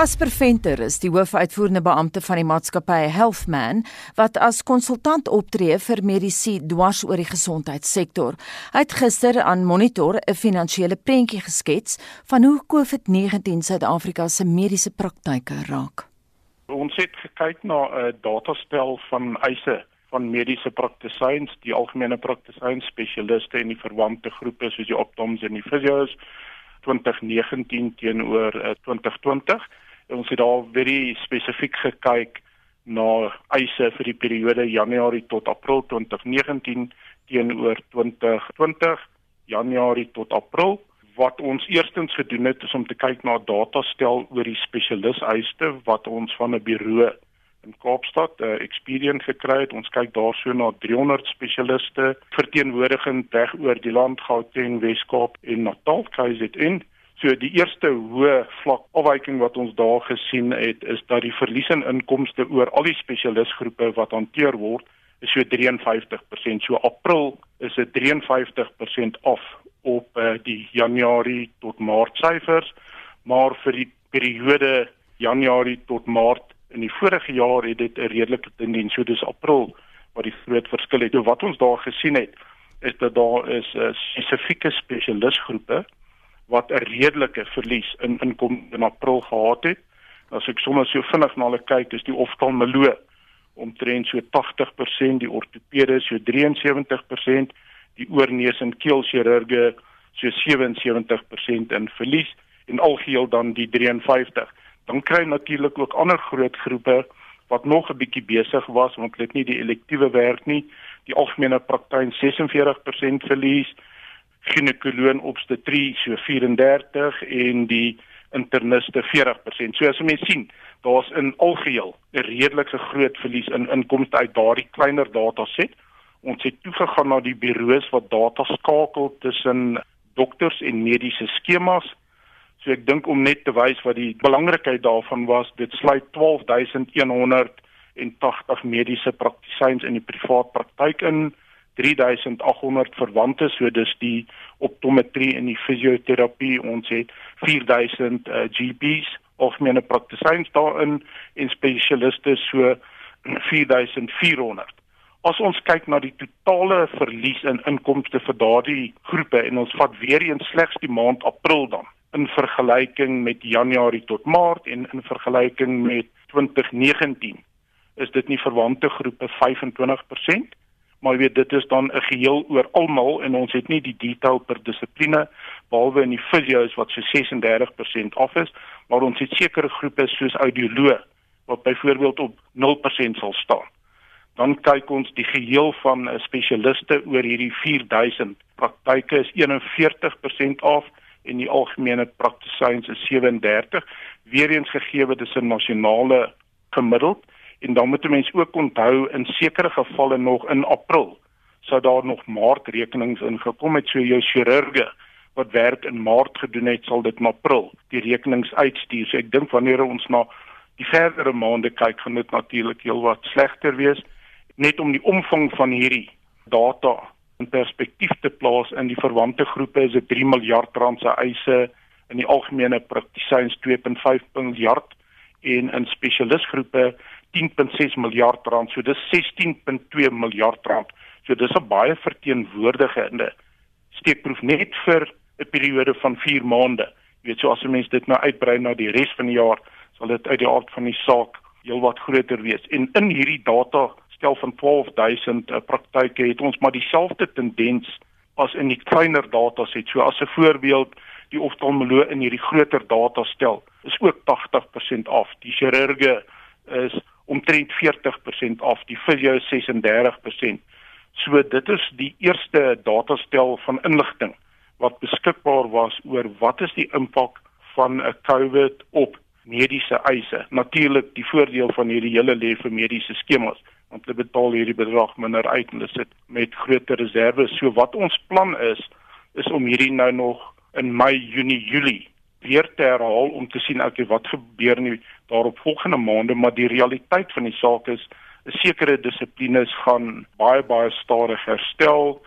Casper Venter is die hoofuitvoerende beampte van die maatskappy Healthman wat as konsultant optree vir medisy dwars oor die gesondheidssektor. Hy het gister aan Monitor 'n finansiële prentjie geskets van hoe COVID-19 Suid-Afrika se mediese praktyke raak. Ons het gekyk na 'n datastel van eise van mediese praktisyns, die algemene praktisyns spesialiste en die verwante groepe soos die optoms en die fisios 2019 teenoor uh, 2020. Ons het daar baie spesifiek gekyk na eise vir die periode Januarie tot April 2019 teenoor 2020 Januarie tot April. Wat ons eerstens gedoen het is om te kyk na datastel oor die spesialiseiste wat ons van 'n bureau in Kaapstad uh, experience gekry het. Ons kyk daarso na 300 spesialiste verteenwoordigend reg oor die land, Gauteng, Wes-Kaap en Natal, KZN. So die eerste hoë vlak afwyking wat ons daar gesien het is dat die verlies in inkomste oor al die spesialisgroepe wat hanteer word is so 53%. So April is dit 53% af op uh, die Januarie tot Maart syfers, maar vir die periode Januarie tot Maart in die vorige jaar het dit 'n redelike tendens. So dis April wat die groot verskil het. So wat ons daar gesien het is dat daar is uh, spesifieke spesialisgroepe wat 'n redelike verlies in inkom in April gehad het. As ek sommer so vinnig na hulle kyk, is die oftalmoloog omtrent so 80%, die ortopede so 73%, die oorneus en keelchirurge so 77% in verlies en algeheel dan die 53. Dan kry natuurlik ook ander groot groepe wat nog 'n bietjie besig was want hulle het nie die elektiewe werk nie. Die algemene praktyk 46% verlies, ginekoloog obstetrie so 34 en die interniste 40%. So as jy mens sien, daar's in algeheel 'n redelike groot verlies in inkomste uit daardie kleiner dataset. Ons het toegegaan na die bureaus wat data skakel tussen dokters en mediese skemas. So ek dink om net te wys wat die belangrikheid daarvan was, dit sluit 12180 mediese praktisyns in die privaat praktyk in. 3800 verwante so dis die optometrie en die fisioterapie ons het 4000 uh, GPs of menne praktisyns daarin en spesialiste so 4400 As ons kyk na die totale verlies in inkomste vir daardie groepe en ons vat weer eens slegs die maand April dan in vergelyking met Januarie tot Maart en in vergelyking met 2019 is dit nie verwante groepe 25% maar weet dit is dan 'n geheel oor almal en ons het nie die detail per dissipline behalwe in die fisio's wat so 36% af is maar ons het sekere groepe soos audioloog wat byvoorbeeld op 0% sal staan. Dan kyk ons die geheel van uh, spesialiste oor hierdie 4000 praktyke is 41% af en die algemene praktisyns is 37 weer eens gegee dis 'n nasionale gemiddeld En dan moet 'n mens ook onthou in sekere gevalle nog in April sou daar nog maartrekenings ingekom het so jou chirurge wat werk in Maart gedoen het sal dit in April die rekenings uitstuur. So ek dink wanneer ons na die verdere maande kyk gaan dit natuurlik heelwat slegter wees net om die omvang van hierdie data in perspektief te plaas in die verwante groepe is dit 3 miljard rand se eise in die algemene praktisyns 2.5 miljard en in spesialistgroepe 10.6 miljard rand. So dis 16.2 miljard rand. So dis 'n baie verteenwoordigende steekproef net vir 'n periode van 4 maande. Jy weet so as 'n mens dit nou uitbrei na die res van die jaar, sal dit uit die aard van die saak heelwat groter wees. En in hierdie data stel van 12000 uh, eh, praktyke het ons maar dieselfde tendens as in die kleiner data set. So as 'n voorbeeld, die oftalmoloog in hierdie groter data stel is ook 80% af. Die chirurge is omtrent 40% af, die fisio 36%. So dit is die eerste datastel van inligting wat beskikbaar was oor wat is die impak van 'n COVID op mediese eise. Natuurlik die voordeel van hierdie hele lê vir mediese skemas want hulle betaal hierdie bedrag minder uit en hulle sit met groter reserves. So wat ons plan is is om hierdie nou nog in Mei, Junie, Julie weer te herhaal om te sien okay wat gebeur nie daarop volgende maande maar die realiteit van die saak is 'n sekere dissiplines gaan baie baie stadig herstel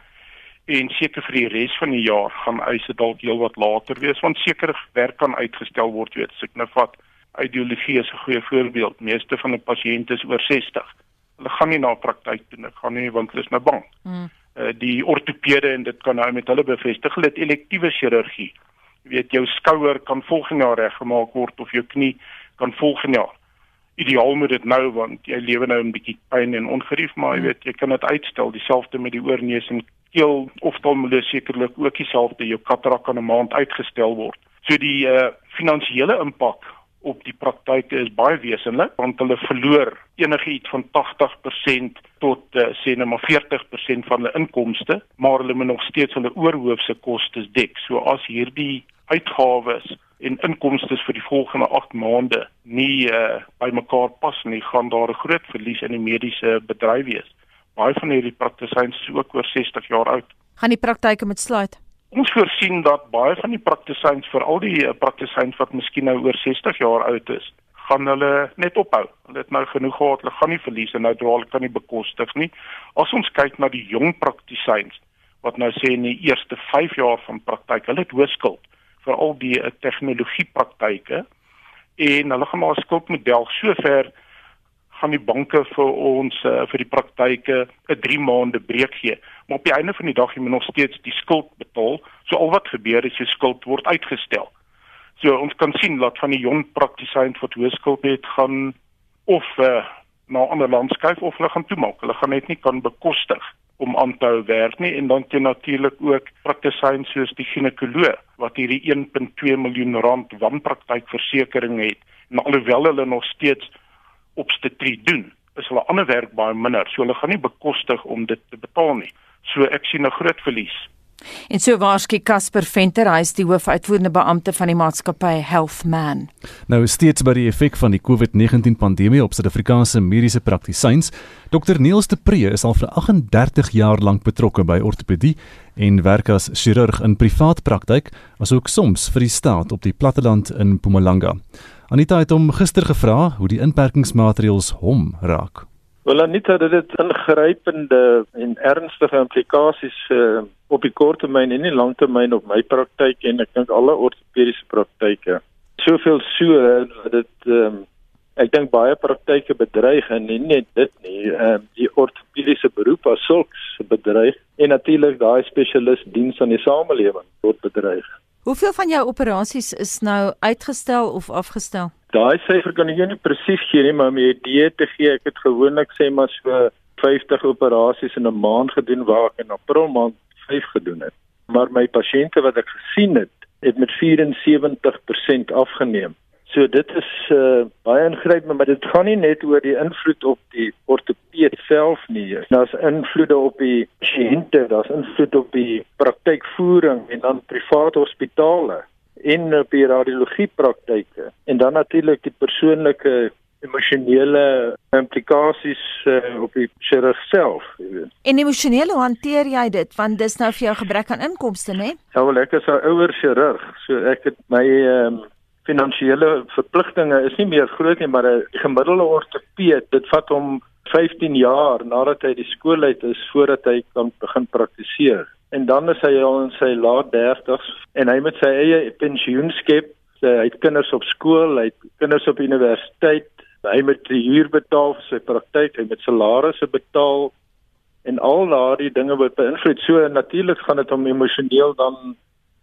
en seker vir die res van die jaar gaan eise dalk heelwat later wees want sekere werk kan uitgestel word weet ek nou vat ideologie is 'n goeie voorbeeld. Meeste van die pasiënte is oor 60. Hulle gaan nie na praktyk toe nie, gaan nie want hulle is nou bang. Mm. Uh, die ortopede en dit kan nou met hulle bevestig, hulle het elektiewe chirurgie. Weet jou skouer kan volgende jaar reggemaak word of jou knie kan volgende jaar. Ideaal moet dit nou want jy lewe nou 'n bietjie pyn en ongerief, maar jy mm. weet jy kan dit uitstel, dieselfde met die oorneus en keel of dan moet sekerlik ook dieselfde jou katarak kan 'n maand uitgestel word. So die uh, finansiële impak op die praktyke is baie wesentlik want hulle verloor enigiets van 80% tot uh, sê net maar 40% van hulle inkomste, maar hulle moet nog steeds hulle oorhoofse kostes dek. So as hierdie uitgawes en inkomste vir die volgende 8 maande nie uh, bymekaar pas nie, gaan daar 'n groot verlies in die mediese bedryf wees. Baie van hierdie praktisyns is ook oor 60 jaar oud. Gaan die praktyke met sluit? ons voorsien dat baie van die praktisyns vir al die eh, praktisyns wat miskien nou oor 60 jaar oud is, gaan hulle net ophou. Hulle het nou genoeg gehad, hulle gaan nie verlies en nou draal kan nie bekostig nie. As ons kyk na die jong praktisyns wat nou sê in die eerste 5 jaar van praktyk, hulle het hoërskuld vir al die uh, tegnologie praktyke en hulle gaan maar 'n skuldmodel sover gaan die banke vir ons uh, vir die praktyke 'n 3 maande breek gee. Maar op die einde van die dag jy moet nog steeds die skuld betaal. So al wat gebeur is jou skuld word uitgestel. So ons kan sien dat van die jong praktisyns wat hoë skuld het gaan of uh, na ander land skuif of hulle gaan toemaak. Hulle gaan net nie kan bekostig om aan te hou werk nie en dan teen natuurlik ook praktisyns soos die ginekoloog wat hierdie 1.2 miljoen rand wanpraktykversekering het. En alhoewel hulle nog steeds obstetrie doen, is hulle ander werk baie minder. So hulle gaan nie bekostig om dit te betaal nie. So ek sien 'n groot verlies. En so waarskynlik Casper Venter, hy is die hoofuitvoerende beampte van die maatskappy Healthman. Nou steeds by die effek van die COVID-19 pandemie op Suid-Afrikaanse mediese praktisyns. Dr Niels de Pre is al vir 38 jaar lank betrokke by ortopedie en werk as chirurg in privaat praktyk, asook soms vir die staat op die platteland in Mpumalanga. Anita het hom gister gevra hoe die inperkingsmaatreëls hom raak. Wel Anita, dit het ingrypende en ernstige implikasies uh, op die kort termyn en die lang termyn op my praktyk en ek dink alle ortopediese praktyke. Soveel so dat dit um, ek dink baie praktyke bedreig en nie net dit nie, um, die ortopediese beroep as sulks bedreig en natuurlik daai spesialis diens aan die samelewing word bedreig. Hoeveel van jou operasies is nou uitgestel of afgestel? Daai syfer kan ek jou nie presies gee nie, maar om 'n idee te gee, ek het gewoonlik sê maar so 50 operasies in 'n maand gedoen waar ek in April maand 5 gedoen het. Maar my pasiënte wat ek gesien het, het met 74% afgeneem. So dit is uh, baie ingrypend, maar dit gaan nie net oor die invloed op die ortopeed self nie. Daar's invloede op die pasiënte, daar's invloed op die praktykvoering en dan private hospitale en op die radiologie praktyke en dan natuurlik die persoonlike emosionele implikasies uh, op die chirurg self, jy weet. En emosioneel hoe hanteer jy dit want dis nou vir jou gebrek aan inkomste, né? Ja, wel ek is 'n ouer chirurg, so ek het my ehm um, finansiële verpligtinge is nie meer groot nie, maar 'n gemiddelde ortopeed, dit vat hom 15 jaar nadat hy die skool uit is voordat hy kan begin praktiseer. En dan is hy al in sy laat 30s en hy met sy eie pensioen skep. Hy het kinders op skool, hy het kinders op universiteit, hy moet die huur betaal vir sy praktyk, hy moet salarisse betaal en al daardie dinge word beïnvloed. So natuurlik gaan dit hom emosioneel dan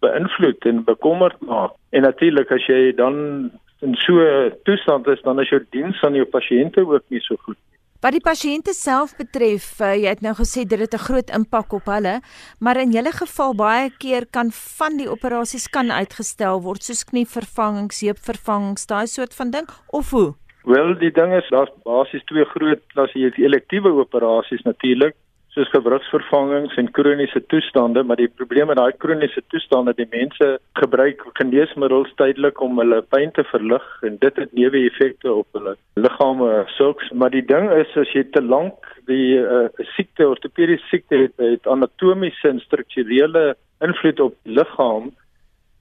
beïnvloed en bekommerd maak. En natuurlik as jy dan in so 'n toestand is, dan is jou diens aan jou pasiënte ook nie so goed. Wat die pasiënte self betref, uh, jy het nou gesê dit het 'n groot impak op hulle, maar in julle geval baie keer kan van die operasies kan uitgestel word soos knievervangings, heupvervangings, daai soort van ding of hoe? Wel, die ding is daar's basies twee groot klas hier, die elektiewe operasies natuurlik soos gewrigsvervangings en kroniese toestande, maar die probleem met daai kroniese toestande, die mense gebruik geneesmiddels tydelik om hulle pyn te verlig en dit het neeweffekte op hulle liggame sulks, maar die ding is as jy te lank die uh, siekte ortopediese siekte het, het anatomiese en strukturele invloed op liggaam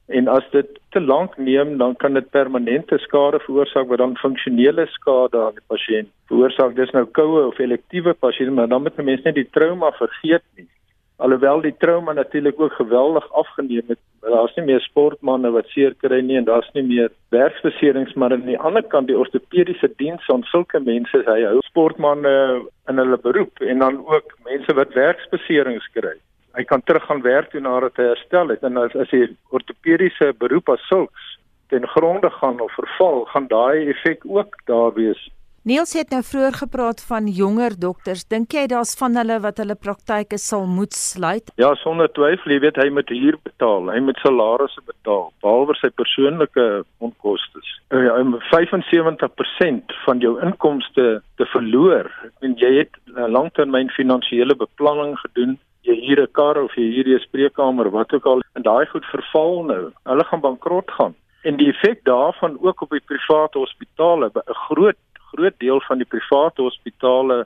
En as dit te lank neem, dan kan dit permanente skade veroorsaak wat dan funksionele skade aan die pasiënt veroorsaak. Dis nou koue of elektiewe pasiënt, maar dan moet mense net die trauma vergeet nie. Alhoewel die trauma natuurlik ook geweldig afgeneem het Daar's nie meer sportmense wat seer kry nie en daar's nie meer werksbeserings maar aan die ander kant die ortopediese diens aan sulke mense hy hou sportmense in hulle beroep en dan ook mense wat werksbeserings kry. Hy kan teruggaan werk toe nadat hy herstel het en as as die ortopediese beroep as sulks ten gronde gaan of verval, gaan daai effek ook daar wees Niels het nou vroeër gepraat van jonger dokters. Dink jy daar's van hulle wat hulle praktyke sal moet sluit? Ja, sonder twyfel, jy weet hy moet huur betaal, hy moet salarisse betaal, behalwe sy persoonlike onkoste. Ja, om 75% van jou inkomste te verloor. Ek meen jy het 'n langtermyn finansiële beplanning gedoen. Jy huur 'n kar of jy huur 'n spreekkamer, wat ook al, en daai goed verval nou. Hulle gaan bankrot gaan. En die effek daarvan ook op die private hospitale, 'n groot groot deel van die private hospitale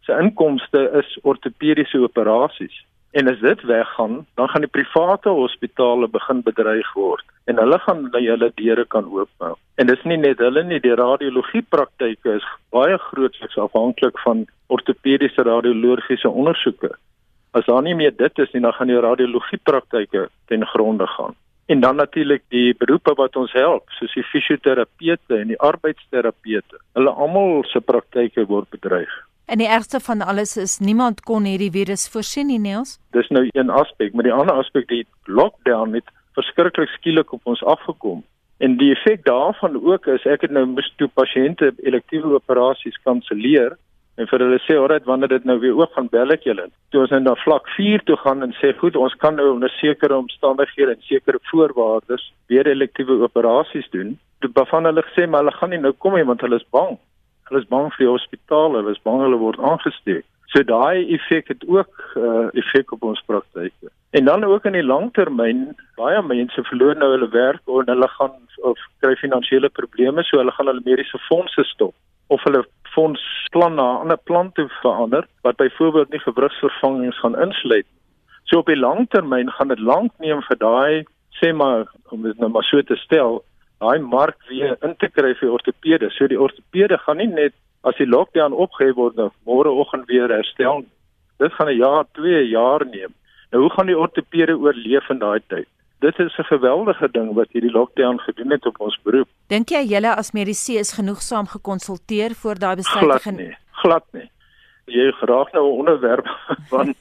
se inkomste is ortopediese operasies. En as dit weggaan, dan gaan die private hospitale begin bedreig word en hulle gaan hulle deure kan oopmaak. En dis nie net hulle nie, die radiologie praktyke is baie grootliks afhanklik van ortopediese radiologiese ondersoeke. As daar nie meer dit is nie, dan gaan die radiologie praktyke ten gronde gaan. En dan natuurlik die beroepe wat ons help, soos die fisioterapeute en die arbeidsterapeute. Hulle almal se praktyke word bedreig. En die ergste van alles is niemand kon hierdie virus voorsien nie, Niels. Dis nou een aspek, maar die ander aspek die lockdown het verskriklik skielik op ons afgekom. En die effek daarvan ook is ek het nou moes toe pasiënte elektiewe operasies kanselleer en vir hulle sê alright wanneer dit nou weer oop gaan bel ek julle. Toe ons nou na vlak 4 toe gaan en sê goed, ons kan nou onder sekere omstandighede en sekere voorwaardes weer elektiewe operasies doen. Toe bevan hulle gesê maar hulle gaan nie nou kom nie want hulle is bang. Hulle is bang vir die hospitaal, hulle is bang hulle word aangesteek. So daai effek het ook uh, effek op ons praktyke. En dan ook in die langtermyn, baie mense verloor nou hulle werk en hulle gaan of kry finansiële probleme, so hulle gaan hulle mediese fondse stop of hulle fondsplan na 'n ander plan te verander wat byvoorbeeld nie gewrigsvervangings gaan insluit. So op die lang termyn gaan dit lank neem vir daai sê maar om dit nou maar so te stel, daai mark weer in te kry vir ortopede. So die ortopede gaan nie net as die lockdown opgehef word nou môreoggend weer herstel. Dit gaan 'n jaar, 2 jaar neem. Nou hoe gaan die ortopede oorleef in daai tyd? Dit is 'n geweldige ding wat hierdie lockdown gedoen het op ons beroep. Dink jy julle as medisy is genoegsaam gekonsulteer voor daai besluit glad te neem? Glad nie. Jy graag nou 'n onderwerp van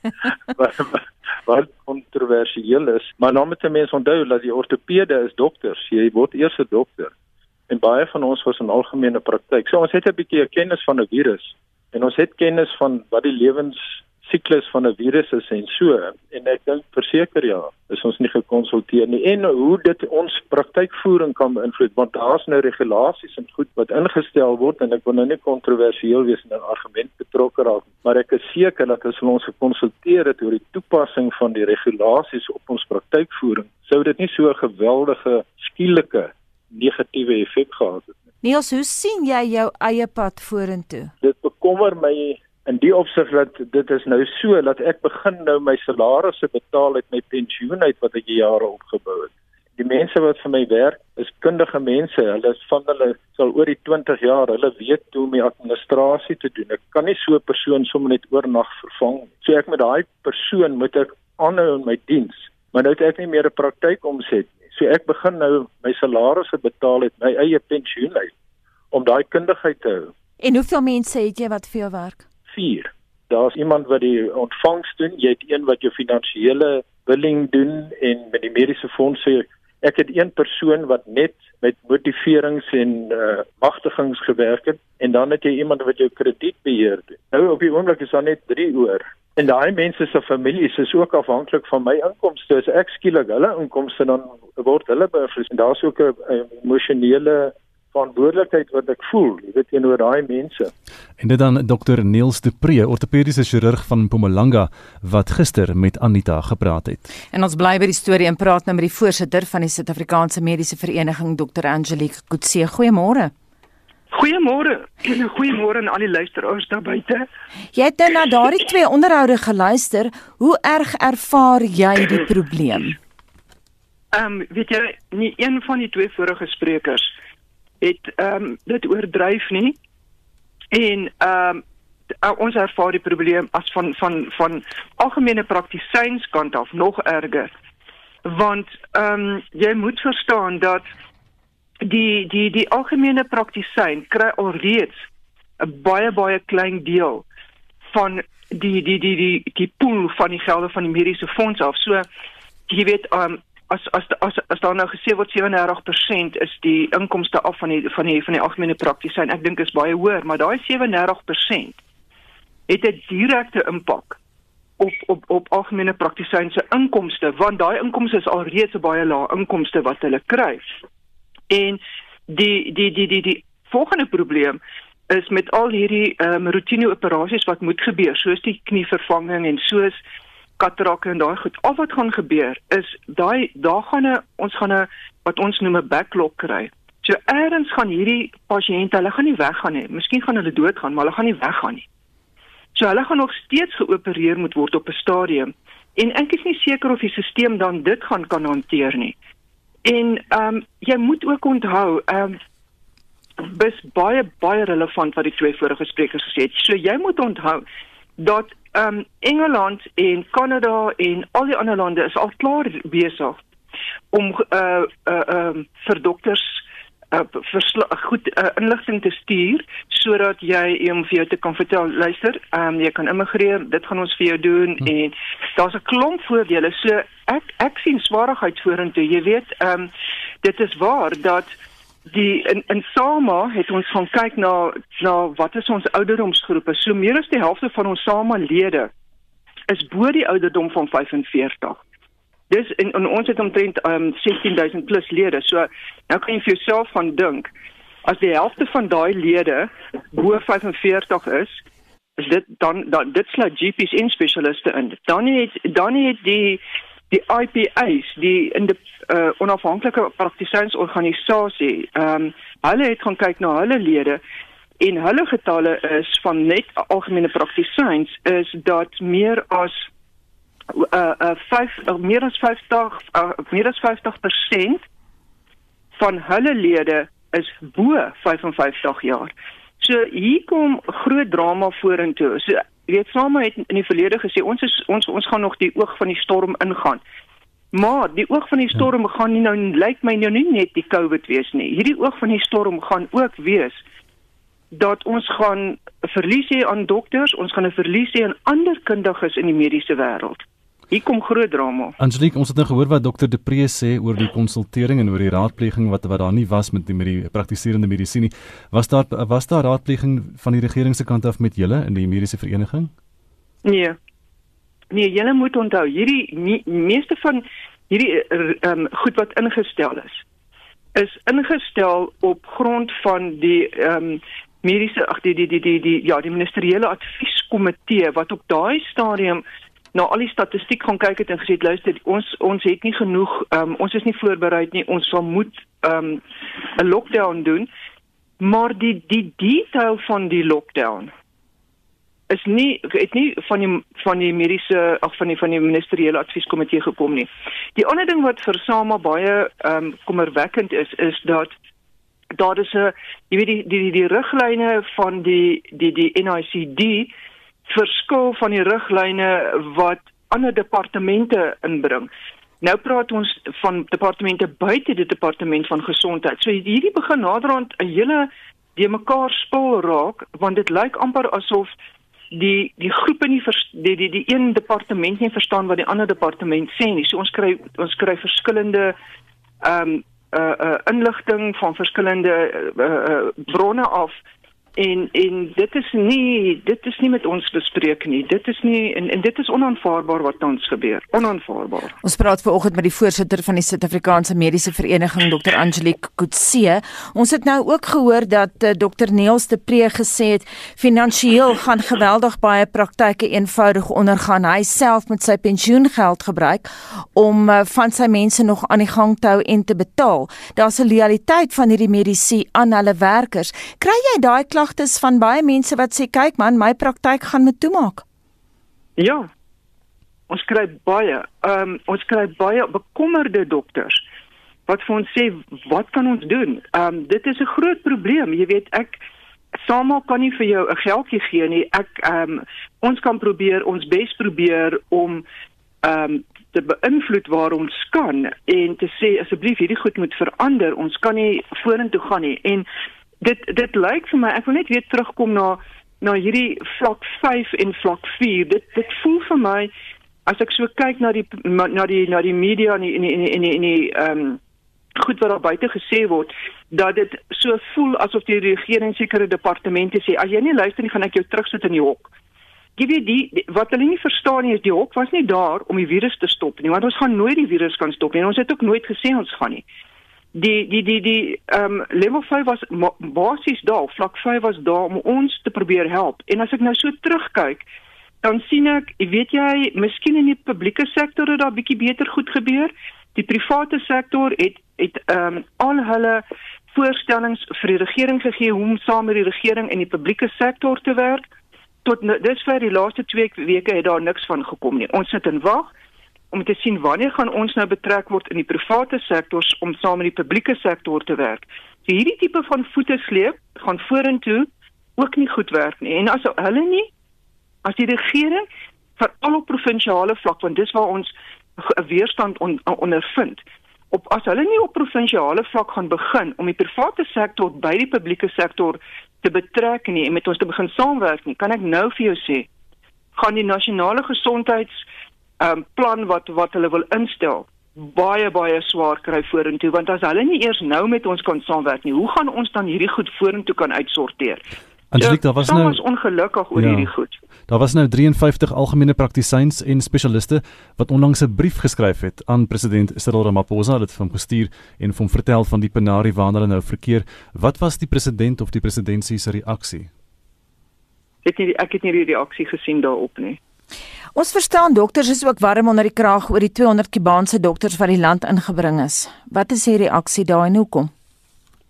wat wat kontroversieel is, maar nou moet 'n mens onthou dat die ortopede is dokters. Jy word eers 'n dokter. En baie van ons was in algemene praktyk. So ons het 'n bietjie kennis van 'n virus en ons het kennis van wat die lewens siklus van 'n virus is en so en ek dink verseker ja is ons nie gekonsulteer nie. En hoe dit ons praktykvoering kan beïnvloed want daar's nou regulasies en goed wat ingestel word en ek wil nou nie kontroversieel wees in 'n argument betrokke raak maar ek is seker dat as ons gekonsulteer het oor die toepassing van die regulasies op ons praktykvoering sou dit nie so 'n geweldige skielike negatiewe effek gehad het nie. Niels hoe sien jy jou eie pad vorentoe? Dit bekommer my in die opsig dat dit is nou so dat ek begin nou my salarisse betaal uit my pensioen uit wat ek jare opgebou het. Die mense wat vir my werk is kundige mense. Hulle is van hulle sal oor die 20 jaar, hulle weet hoe om die administrasie te doen. Ek kan nie so 'n persoon sommer net oornag vervang nie. So ek met daai persoon moet ek aanhou in my diens, maar nou het ek nie meer 'n praktyk omset nie. So ek begin nou my salarisse betaal uit my eie pensioen uit om daai kundigheid te hou. En hoeveel mense het jy wat vir jou werk? 4. Daar's iemand wat die ontvangs doen, jy het een wat jou finansiële billing doen en met die mediese fondse. Ek het een persoon wat net met motiverings en uh, magtigings gewerk het en dan het jy iemand wat jou kredietbeheer doen. Nou op die oomblik is daar net 3 oor. En daai mense se families is ook afhanklik van my inkomste. As ek skielik hulle inkomste dan word hulle beïnvloed. En daar's ook 'n emosionele verantwoordelikheid wat ek voel, jy weet teenoor daai mense. En dit dan Dr Niels de Pre, ortopediese chirurg van Mpumalanga wat gister met Anita gepraat het. En ons bly by die storie en praat nou met die voorsitter van die Suid-Afrikaanse Mediese Vereniging Dr Angelique Kutse. Goeiemôre. Goeiemôre. Goeiemôre aan al die luisteraars daar buite. Jy het nou na daardie twee onderhoude geluister. Hoe erg ervaar jy die probleem? Ehm um, weet jy, nie een van die twee vorige sprekers het ehm um, dit oordryf nie. En ehm um, ons ervaar die probleem as van van van algemene praktisyns kant af nog erger. want ehm um, jy moet verstaan dat die die die algemene praktisyn kry alreeds 'n baie baie klein deel van die die die die die pool van die gelde van die mediese fonds af. So jy weet um as as as as daar nou gesê word 37% is die inkomste af van die van die van die algemene praktisyn. Ek dink is baie hoër, maar daai 37% het 'n direkte impak op op op algemene praktisyn se inkomste want daai inkomste is alreeds 'n baie lae inkomste wat hulle kry. En die die die die die volgende probleem is met al hierdie ehm um, rotine operasies wat moet gebeur, soos die knievervanging en soos katrakke en daai goed. Al wat gaan gebeur is daai daar gaan 'n ons gaan 'n wat ons noem 'n backlog kry. So eers gaan hierdie pasiënte, hulle gaan nie weggaan nie. Miskien gaan hulle doodgaan, maar hulle gaan nie weggaan nie. So hulle gaan nog steeds geopereer moet word op 'n stadium. En ek is nie seker of die stelsel dan dit gaan kan hanteer nie. En ehm um, jy moet ook onthou, ehm um, bis baie baie relevant wat die twee vorige sprekers gesê het. So jy moet onthou dat ehm um, Engeland en Kanada en al die ander lande is al klaar besig om uh uh ehm um, vir dokters uh, goed uh, inligting te stuur sodat jy hom vir jou te kan vertel luister ehm um, jy kan immigreer dit gaan ons vir jou doen hm. en daar's 'n klomp voordele so ek ek sien swaarheid vorentoe jy weet ehm um, dit is waar dat die in in Sama het ons gaan kyk na na wat is ons ouderdomsgroepe so meer as die helfte van ons Sama lede is bo die ouderdom van 45 Dis en, en ons het omtrent um, 16000 plus lede. So nou kan jy vir jouself van dink as die helfte van daai lede bo 45 is, is dit dan, dan dit sluit GPs en spesialiste in. Dan het dan het die die IPA's, die in die uh, onafhanklike praktisiensorganisasie, ehm um, hulle het gaan kyk na hulle lede en hulle getalle is van net algemene praktisiens is dat meer as uh uh 5 uh, meer as 50 uh, meer as 50% van hulle lede is bo 55 jaar. So hier kom groot drama vorentoe. So jy weet Sama het in die verlede gesê ons is ons ons gaan nog die oog van die storm ingaan. Maar die oog van die storm ja. gaan nie nou lyk my nou nie net die COVID wees nie. Hierdie oog van die storm gaan ook wees dat ons gaan verlies hê aan dokters, ons gaan 'n verlies hê aan ander kundiges in die mediese wêreld. Hier kom groot drama. Angelique, ons het nou gehoor wat dokter Depree sê oor die konsultering en oor die raadpleging wat wat daar nie was met die met die praktiserende medisyne. Was daar was daar raadpleging van die regering se kant af met julle in die mediese vereniging? Nee. Nee, julle moet onthou, hierdie nie, meeste van hierdie um, goed wat ingestel is is ingestel op grond van die ehm um, mediese ag die die die die ja, die ministeriële advieskomitee wat op daai stadium na al die statistiek gaan kyk het en gesê luister ons ons het nie genoeg um, ons is nie voorberei nie ons sal moet ehm, 'n um, lockdown doen maar die die detail van die lockdown is nie het nie van die van die mediese ag van die van die ministeriële advieskomitee gekom nie. Die ander ding wat vir Sama baie ehm um, kommerwekkend is is dat daar is 'n jy weet die die die, die riglyne van die die die NICD verskil van die riglyne wat ander departemente inbring. Nou praat ons van departemente buite die departement van gesondheid. So hierdie begin naderhand 'n hele die mekaar spul raak want dit lyk amper asof die die groepe nie vers, die die die een departement nie verstaan wat die ander departement sê nie. So ons kry ons kry verskillende ehm um, uh uh inligting van verskillende uh, uh bronne af en en dit is nie dit is nie met ons bespreek nie. Dit is nie en en dit is onaanvaarbaar wat tans gebeur. Onaanvaarbaar. Ons praat vanoggend met die voorsitter van die Suid-Afrikaanse Mediese Vereniging Dr. Angelique Kutse. Ons het nou ook gehoor dat uh, eh, Dr. Neels de Pre gesê het finansiëel gaan geweldig baie praktyke eenvoudig ondergaan. Hy self met sy pensioengeld gebruik om uh, van sy mense nog aan die gang te hou en te betaal. Daar's 'n loyaliteit van hierdie mediese aan hulle werkers. Kry jy daai klagtes van baie mense wat sê kyk man, my praktyk gaan met toemaak. Ja. Ons kry baie, ehm um, ons kry baie bekommerde dokters wat vir ons sê wat kan ons doen? Ehm um, dit is 'n groot probleem. Jy weet ek Sommige kan nie vir jou 'n geldjie gee nie. Ek ehm um, ons kan probeer ons bes probeer om ehm um, te beïnvloed waar ons kan en te sê asseblief hierdie goed moet verander. Ons kan nie vorentoe gaan nie. En dit dit lyk vir my ek wil net weer terugkom na na hierdie vlak 5 en vlak 4. Dit dit voel vir my as ek so kyk na die na die na die media en in in in in die ehm um, goed wat daar buite gesê word dat dit so voel asof die regering sekere departemente sê as jy nie luister nie gaan ek jou terugsit in die hok jy die, die wat hulle nie verstaan nie is die hok was nie daar om die virus te stop nie want ons gaan nooit die virus kan stop nie ons het ook nooit gesê ons gaan nie die die die die ehm um, level 5 was basies daar vlak 5 was daar om ons te probeer help. En as ek nou so terugkyk dan sien ek weet jy miskien in die publieke sektor het daar bietjie beter goed gebeur. Die private sektor het het ehm um, al hulle voorstellings vir die regering gegee hoe om saam met die regering en die publieke sektor te werk. Tot nou, dis vir die laaste 2 weke het daar niks van gekom nie. Ons sit en wag om te sien wanneer gaan ons nou betrek word in die private sektors om saam met die publieke sektor te werk. So hierdie tipe van voete sleep gaan vorentoe ook nie goed werk nie. En as hulle nie as die regering vir al op provinsiale vlak want dis waar ons 'n weerstand on, ondervind op as hulle nie op provinsiale vlak gaan begin om die private sektor by die publieke sektor te betrek nie en met ons te begin saamwerk nie, kan ek nou vir jou sê, gaan die nasionale gesondheids um, plan wat wat hulle wil instel baie baie swaar kry vorentoe want as hulle nie eers nou met ons kan saamwerk nie, hoe gaan ons dan hierdie goed vorentoe kan uitsorteer? Angelique, daar was nou ons ongelukkig oor ja, hierdie goed. Daar was nou 53 algemene praktisyns en spesialiste wat onlangs 'n brief geskryf het aan president Cyril Ramaphosa dit van gestuur en hom vertel van die penarie waarna hulle nou verkeer. Wat was die president of die presidentsie se reaksie? Ek het nie ek het nie die reaksie gesien daarop nie. Ons verstaan dokters is ook warm onder die kraag oor die 200 Kubaanse dokters wat die land ingebring is. Wat is die reaksie daar en hoekom?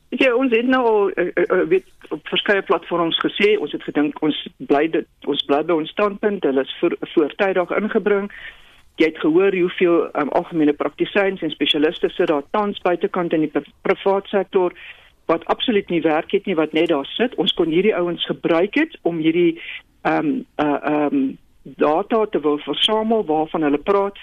Ja, ons het nou al uh, uh, weet op verskeie platforms gesê, ons het gedink ons bly dit ons bly by ons standpunt, hulle is voor, voortydig ingebring. Jy het gehoor hoeveel um, algemene praktisyns en spesialiste sit daar tans buitekant in die private sektor wat absoluut nie werk het nie wat net daar sit. Ons kon hierdie ouens gebruik het om hierdie ehm um, uh ehm um, data te wil versamel waarvan hulle praat.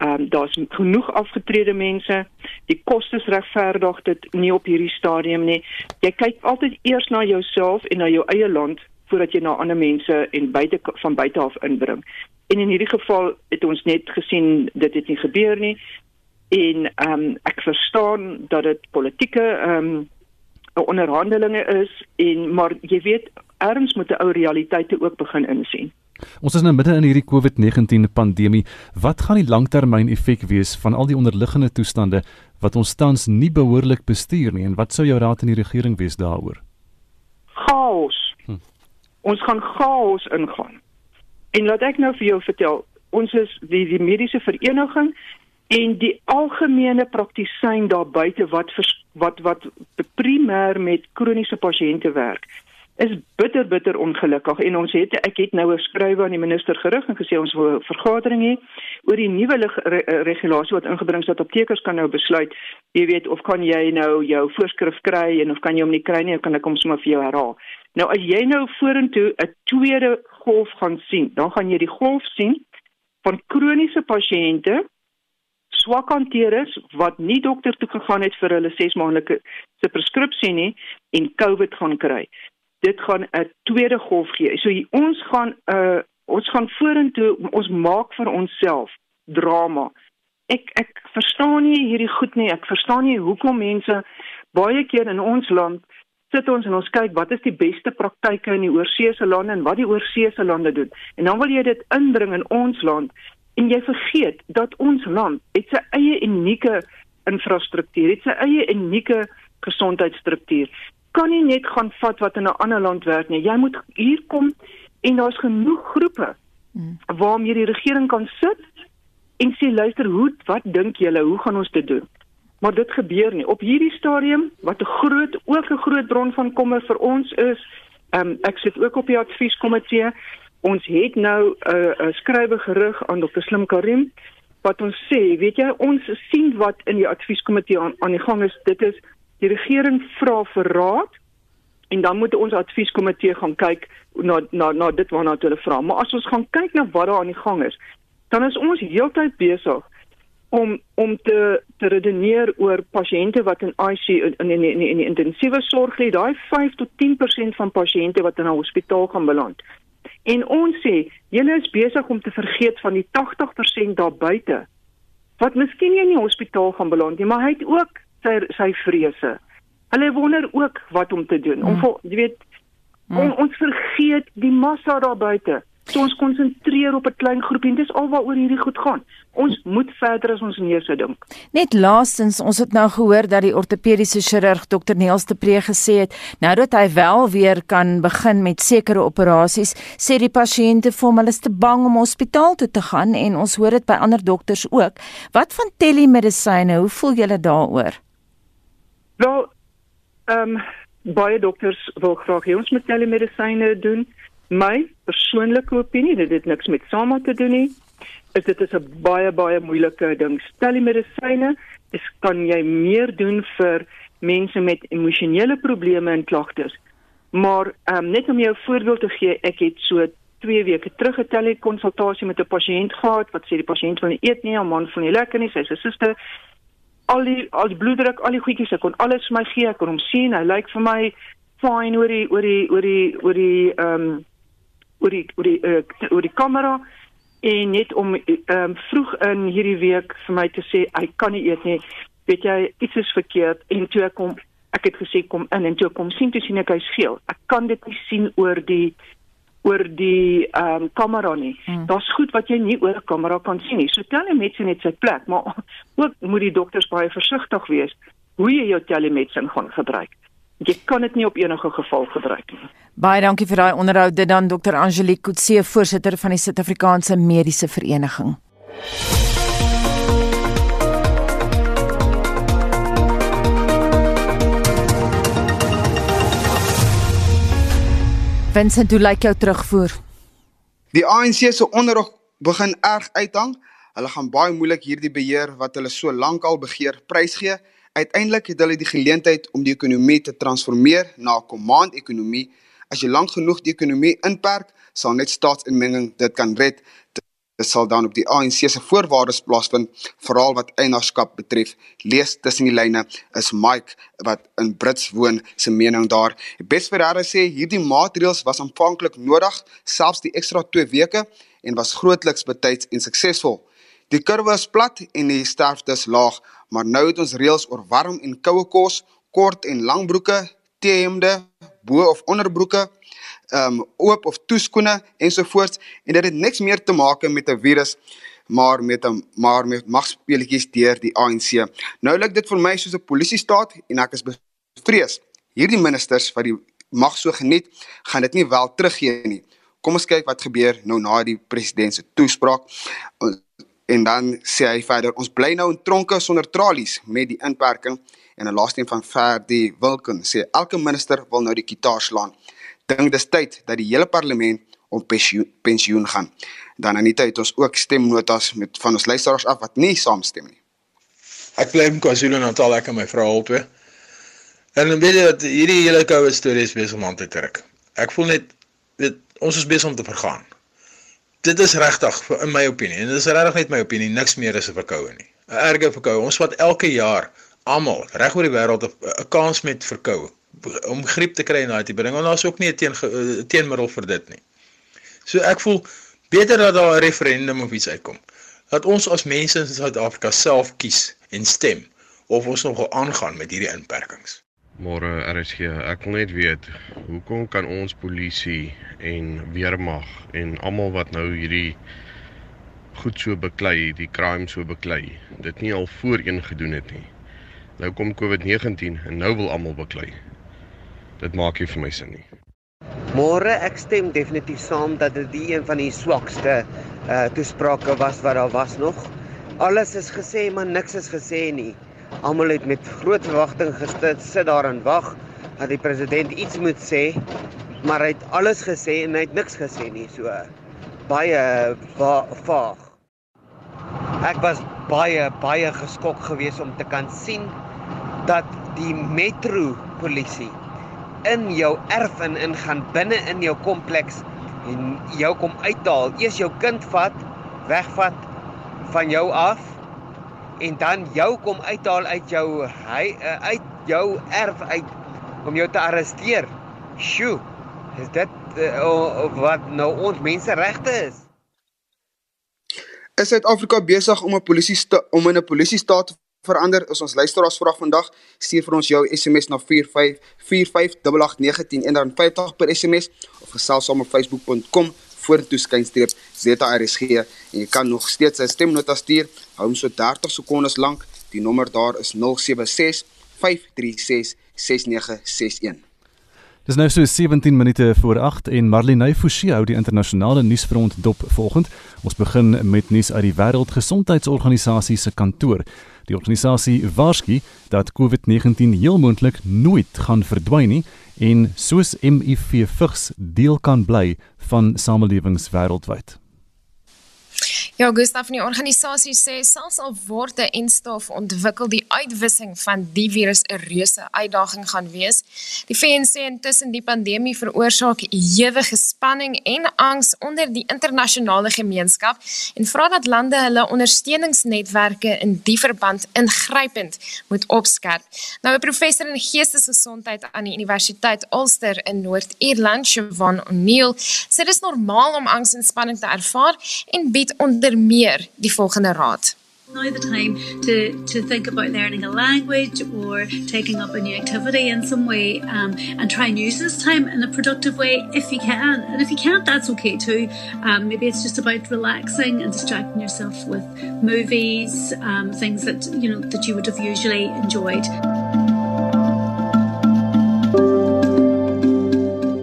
Ehm um, daar's genoeg afgetrede mense. Die kostes regverdig dit nie op hierdie stadium nie. Jy kyk altyd eers na jouself en na jou eie land voordat jy na ander mense en buite van buite af inbring. En in hierdie geval het ons net gesien dit het nie gebeur nie. En ehm um, ek verstaan dat dit politieke ehm um, onderhandelinge is en maar jy weet erns moet 'n ou realiteite ook begin insien. Ons is nou midde in hierdie COVID-19 pandemie. Wat gaan die langtermyn effek wees van al die onderliggende toestande wat ons tans nie behoorlik bestuur nie en wat sou jou raad aan die regering wees daaroor? Chaos. Hm. Ons gaan chaos ingaan. En laat ek nou vir jou vertel, ons is die die mediese vereniging en die algemene praktisyn daar buite wat wat wat primêr met kroniese pasiënte werk is bitter bitter ongelukkig. En ons het ek het nou 'n skrywe aan die minister gerig en gesê ons wil 'n vergadering hê oor die nuwe re regulasie wat ingebring is dat aptekers kan nou besluit jy weet of kan jy nou jou voorskrif kry en of kan jy hom nie kry nie kan ek hom sommer vir jou herhaal. Nou as jy nou vorentoe 'n tweede golf gaan sien dan gaan jy die golf sien van kroniese pasiënte swak hanteer is wat nie dokter toe gegaan het vir hulle 6 maandelike se preskripsie nie en COVID gaan kry dit gaan 'n tweede golf gee. So ons gaan 'n uh, ons gaan vorentoe ons maak vir onsself drama. Ek ek verstaan nie hierdie goed nie. Ek verstaan nie hoekom mense baie keer in ons land sit ons en ons kyk wat is die beste praktyke in die oorseese lande en wat die oorseese lande doen. En dan wil jy dit indring in ons land en jy vergeet dat ons land het sy eie unieke infrastruktuur, het sy eie unieke gesondheidsstruktuur kan nie net gaan vat wat in 'n ander land werk nie. Jy moet hier kom en daar's genoeg groepe hmm. waarmee die regering kan sit en sê luister, hoe wat dink julle, hoe gaan ons dit doen? Maar dit gebeur nie. Op hierdie stadium wat 'n groot ook 'n groot bron van kommer vir ons is, um, ek sit ook op die advieskomitee. Ons het nou 'n uh, 'n skrywe gerig aan Dr. Slim Karim wat ons sê, weet jy, ons sien wat in die advieskomitee aan aan die gang is. Dit is die regering vra vir raad en dan moet ons advieskomitee gaan kyk na na na dit waarna hulle vra. Maar as ons gaan kyk na wat daar aan die gang is, dan is ons heeltyd besig om om te te redeneer oor pasiënte wat in ICU in in in, in, in intensiewe sorg lê, daai 5 tot 10% van pasiënte wat in 'n hospitaal gaan beland. En ons sê, julle is besig om te vergeet van die 80% daar buite wat miskien nie in die hospitaal gaan beland nie, maar hy het ook sy sy vrese. Hulle wonder ook wat om te doen. Om hmm. jy weet hmm. on, ons vergeet die massa daar buite. So ons konsentreer op 'n klein groepie en dis alwaaroor hierdie goed gaan. Ons moet verder as ons sou dink. Net laastens, ons het nou gehoor dat die ortopediese chirurg Dr Neels de Pre gesê het, nou dat hy wel weer kan begin met sekere operasies, sê die pasiënte vir hom hulle is te bang om hospitaal toe te gaan en ons hoor dit by ander dokters ook. Wat van telemedisyne? Hoe voel julle daaroor? Wel, ehm um, baie dokters wil graag hê ons moet telemedisyne doen my persoonlike opinie, dit het niks met SAMA te doen nie, is dit is 'n baie baie moeilike ding. Telemedisyne, dis kan jy meer doen vir mense met emosionele probleme en klagtes. Maar ehm um, net om jou voorbeeld te gee, ek het so 2 weke terug 'n telekonsultasie met 'n pasiënt gehad wat sê die pasiënt wil nie eet nie, 'n man van die lekker nie, sy suster al die al die bloeddruk, al die goedjies, ek kon alles vir my gee, ek kon hom sien, hy lyk vir my fyn oor die oor die oor die oor die ehm um, oor die oor die uh, oor die kamera en net om um, vroeg in hierdie week vir my te sê hy kan nie eet nie. Weet jy iets is verkeerd en toe ek kom ek het gesê kom in en toe kom sien toe sien ek hy's geel. Ek kan dit nie sien oor die oor die ehm um, kamera nie. Hmm. Daar's goed wat jy nie oor 'n kamera kan sien nie. So telemedicine het sy plek, maar ook moet die dokters baie versigtig wees hoe jy jou telemedicine gaan gebruik. Jy kan dit nie op enige geval gebruik nie. Baie dankie vir daai onderhoud dit dan Dr. Angelique Kutse, voorsitter van die Suid-Afrikaanse Mediese Vereniging. Vincent, hoe lyk jou terugvoer? Die ANC se onderrig begin erg uithang. Hulle gaan baie moeilik hierdie beheer wat hulle so lank al begeer prysgee. Uiteindelik het hulle die geleentheid om die ekonomie te transformeer na 'n command-ekonomie. As jy lank genoeg die ekonomie inperk, sal net staatsinmenging dit kan red. Dit sal dan op die ANC se voorwaardes plaasvind, veral wat eienaarskap betref. Lees tussen die lyne is Mike wat in Brits woon se mening daar. Besferrare sê hierdie maatreëls was aanvanklik nodig, selfs die ekstra 2 weke en was grootliks betyds en suksesvol. Die kurwe is plat en die sterfte is laag, maar nou het ons reëls oor warm en koue kos, kort en lang broeke, T-hemde, bo of onderbroeke, um, oop of toeskoene ensovoorts en dit het niks meer te maak met 'n virus maar met 'n maar met magspeletjies deur die ANC. Nou lyk dit vir my soos 'n polisiestaat en ek is bevrees. Hierdie ministers wat die mag so geniet, gaan dit nie wel teruggee nie. Kom ons kyk wat gebeur nou na die president se toespraak. En dan sê hy verder, ons bly nou in tronke sonder tralies met die inperking en 'n laaste een van Ferdi Wilken sê elke minister wil nou die kitaar slaan. Dink dis tyd dat die hele parlement op pensioen, pensioen gaan. Dan die tyd ons ook stemnotas met van ons luisteraars af wat nie saamstem nie. Ek bly in KwaZulu-Natal ek en my vrou al twee. En dan weet jy dat hierdie hele koue storie is besig om aan te trek. Ek voel net weet ons is besig om te vergaan dit is regtig in my opinie en dit is regtig net my opinie niks meer is 'n verkoue nie. 'n Erge verkoue. Ons wat elke jaar almal reg oor die wêreld 'n kans met verkoue om griep te kry en daai te bring. Want daar's ook nie 'n teen teenmiddel vir dit nie. So ek voel beter dat daar 'n referendum of iets uitkom. Dat ons as mense in Suid-Afrika self kies en stem of ons nog aangaan met hierdie inperkings. Môre RSG, ek wil net weet, hoekom kan ons polisie en weermag en almal wat nou hierdie goed so beklei, die crime so beklei, dit nie al voorheen gedoen het nie. Nou kom COVID-19 en nou wil almal beklei. Dit maak nie vir my sin nie. Môre ek stem definitief saam dat dit die een van die swakste uh toesprake was wat daar was nog. Alles is gesê, maar niks is gesê nie. Almal het met groot verwagting gesit, sit daar en wag dat die president iets moet sê, maar hy het alles gesê en hy het niks gesê nie, so baie vaag. Ek was baie baie geskok geweest om te kan sien dat die metro polisie in jou erf in ingaan binne in jou kompleks en jou kom uithaal. Eers jou kind vat, wegvat van jou af en dan jou kom uithaal uit jou hy uh, uit jou erf uit om jou te arresteer. Sjoe. Is dit uh, wat nou ons menseregte is? Is Suid-Afrika besig om 'n polisie om in 'n polisiestaat te verander? Is ons luisteraars vraag vandag. Stuur vir ons jou SMS na 45458819 en dan 50 per SMS of gesels saam op facebook.com vorentoe skynstreep ZRSG en jy kan nog steeds 'n stemnota stuur. Hou hom so 30 sekondes lank. Die nommer daar is 076 536 6961. Dis nou so 17 minute voor 8 en Marlene Forsie hou die internasionale nuusfront dop volgend. Ons begin met nuus uit die Wêreldgesondheidsorganisasie se kantoor. Die organisasie waarsku dat COVID-19 heel moontlik nooit gaan verdwyn nie en soos HIV vigs deel kan bly van samelewings wêreldwyd. Ja, Gustav van die organisasie sê selfs al word 'n enstof ontwikkel, die uitwissing van die virus 'n reuse uitdaging gaan wees. Die VN sê intussen die pandemie veroorsaak ewige spanning en angs onder die internasionale gemeenskap en vra dat lande hulle ondersteuningsnetwerke in die verband ingrypend moet opskerp. Nou 'n professor in geestesgesondheid aan die Universiteit Ulster in Noord-Ierland, Siobhan O'Neill, sê dit is normaal om angs en spanning te ervaar en bied onder onder meer die volgende raad. Now the time to, to think about learning a language or taking up a new activity in some way um, and try and use this time in a productive way if you can. And if you can't, that's okay too. Um, maybe it's just about relaxing and distracting yourself with movies, um, things that you know that you would have usually enjoyed.